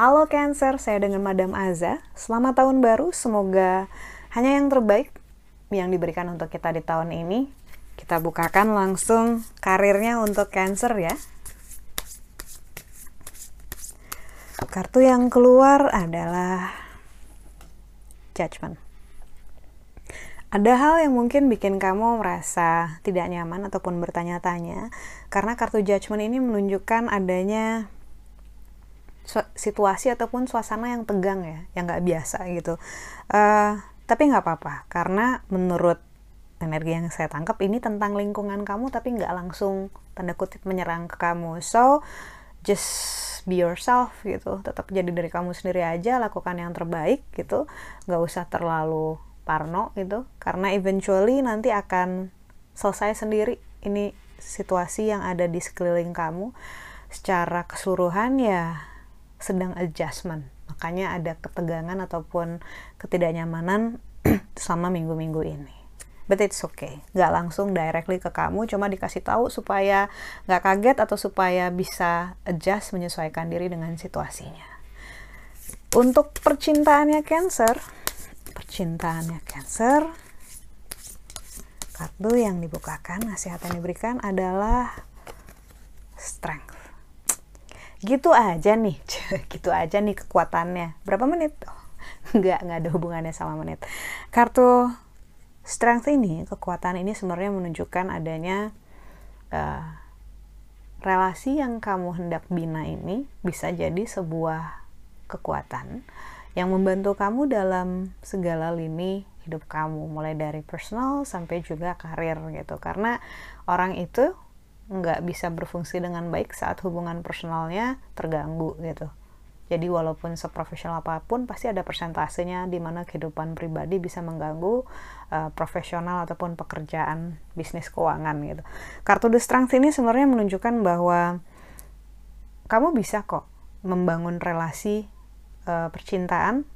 Halo Cancer, saya dengan Madam Aza. Selamat tahun baru, semoga hanya yang terbaik yang diberikan untuk kita di tahun ini. Kita bukakan langsung karirnya untuk Cancer ya. Kartu yang keluar adalah Judgment. Ada hal yang mungkin bikin kamu merasa tidak nyaman ataupun bertanya-tanya karena kartu Judgment ini menunjukkan adanya situasi ataupun suasana yang tegang ya, yang nggak biasa gitu. Uh, tapi nggak apa-apa, karena menurut energi yang saya tangkap ini tentang lingkungan kamu, tapi nggak langsung tanda kutip menyerang ke kamu. So just be yourself gitu, tetap jadi dari kamu sendiri aja, lakukan yang terbaik gitu, nggak usah terlalu parno gitu, karena eventually nanti akan selesai sendiri ini situasi yang ada di sekeliling kamu. Secara keseluruhan ya sedang adjustment. Makanya ada ketegangan ataupun ketidaknyamanan selama minggu-minggu ini. But it's okay. Nggak langsung directly ke kamu cuma dikasih tahu supaya nggak kaget atau supaya bisa adjust menyesuaikan diri dengan situasinya. Untuk percintaannya cancer percintaannya cancer. Kartu yang dibukakan nasihat yang diberikan adalah strength. Gitu aja nih gitu aja nih kekuatannya. Berapa menit? Oh, nggak nggak ada hubungannya sama menit. Kartu strength ini kekuatan ini sebenarnya menunjukkan adanya uh, relasi yang kamu hendak bina ini bisa jadi sebuah kekuatan yang membantu kamu dalam segala lini hidup kamu mulai dari personal sampai juga karir gitu karena orang itu nggak bisa berfungsi dengan baik saat hubungan personalnya terganggu gitu. Jadi walaupun seprofesional apa pun pasti ada persentasenya di mana kehidupan pribadi bisa mengganggu uh, profesional ataupun pekerjaan bisnis keuangan gitu. Kartu The Strength ini sebenarnya menunjukkan bahwa kamu bisa kok membangun relasi uh, percintaan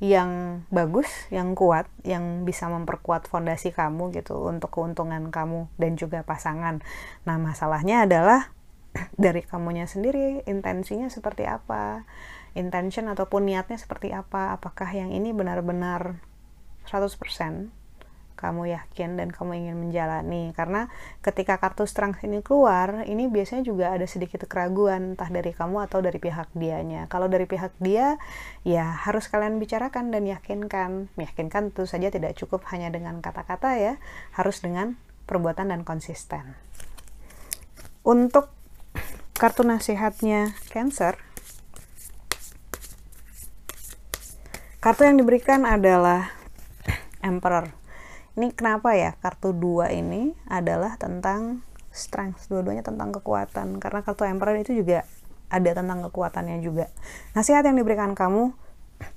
yang bagus, yang kuat, yang bisa memperkuat fondasi kamu gitu untuk keuntungan kamu dan juga pasangan. Nah, masalahnya adalah dari kamunya sendiri intensinya seperti apa? Intention ataupun niatnya seperti apa? Apakah yang ini benar-benar 100% kamu yakin dan kamu ingin menjalani. Karena ketika kartu strength ini keluar ini biasanya juga ada sedikit keraguan entah dari kamu atau dari pihak dianya. Kalau dari pihak dia ya harus kalian bicarakan dan yakinkan. Meyakinkan tentu saja tidak cukup hanya dengan kata-kata ya harus dengan perbuatan dan konsisten. Untuk kartu nasihatnya Cancer kartu yang diberikan adalah Emperor ini kenapa ya kartu dua ini adalah tentang strength dua-duanya tentang kekuatan. Karena kartu emperor itu juga ada tentang kekuatannya juga. Nasihat yang diberikan kamu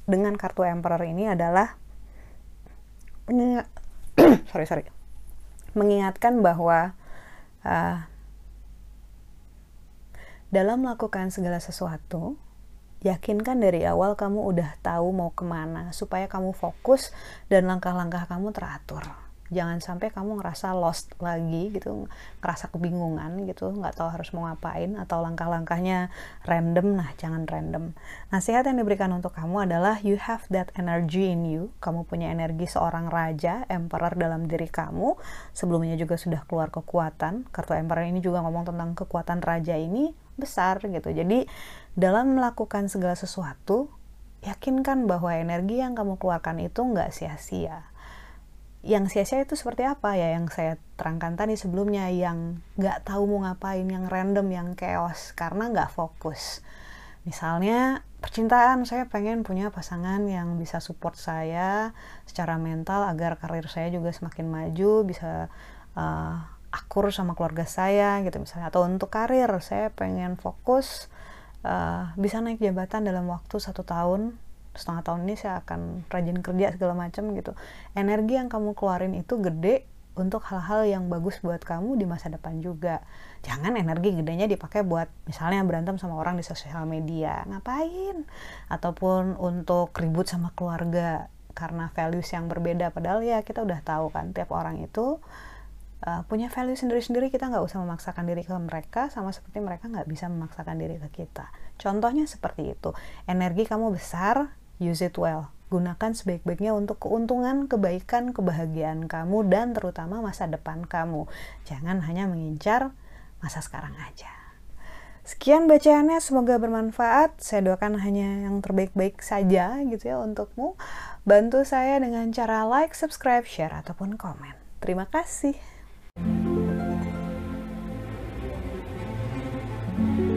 dengan kartu emperor ini adalah sorry sorry. Mengingatkan bahwa uh, dalam melakukan segala sesuatu yakinkan dari awal kamu udah tahu mau ke mana supaya kamu fokus dan langkah-langkah kamu teratur. Jangan sampai kamu ngerasa lost lagi gitu ngerasa kebingungan gitu nggak tahu harus mau ngapain atau langkah-langkahnya random. Nah jangan random. Nasihat yang diberikan untuk kamu adalah you have that energy in you. Kamu punya energi seorang raja emperor dalam diri kamu. Sebelumnya juga sudah keluar kekuatan. Kartu emperor ini juga ngomong tentang kekuatan raja ini besar gitu jadi dalam melakukan segala sesuatu, yakinkan bahwa energi yang kamu keluarkan itu nggak sia-sia. Yang sia-sia itu seperti apa ya yang saya terangkan tadi sebelumnya, yang nggak tahu mau ngapain, yang random, yang chaos, karena nggak fokus. Misalnya percintaan, saya pengen punya pasangan yang bisa support saya secara mental agar karir saya juga semakin maju, bisa uh, akur sama keluarga saya gitu misalnya. Atau untuk karir, saya pengen fokus uh, bisa naik jabatan dalam waktu satu tahun. Setengah tahun ini saya akan rajin kerja segala macam gitu. Energi yang kamu keluarin itu gede untuk hal-hal yang bagus buat kamu di masa depan juga. Jangan energi gedenya dipakai buat misalnya berantem sama orang di sosial media. Ngapain? Ataupun untuk ribut sama keluarga karena values yang berbeda. Padahal ya kita udah tahu kan tiap orang itu uh, punya value sendiri-sendiri kita nggak usah memaksakan diri ke mereka sama seperti mereka nggak bisa memaksakan diri ke kita contohnya seperti itu energi kamu besar use it well gunakan sebaik-baiknya untuk keuntungan, kebaikan, kebahagiaan kamu dan terutama masa depan kamu. Jangan hanya mengincar masa sekarang aja. Sekian bacaannya, semoga bermanfaat. Saya doakan hanya yang terbaik-baik saja gitu ya untukmu. Bantu saya dengan cara like, subscribe, share, ataupun komen. Terima kasih. Thank you.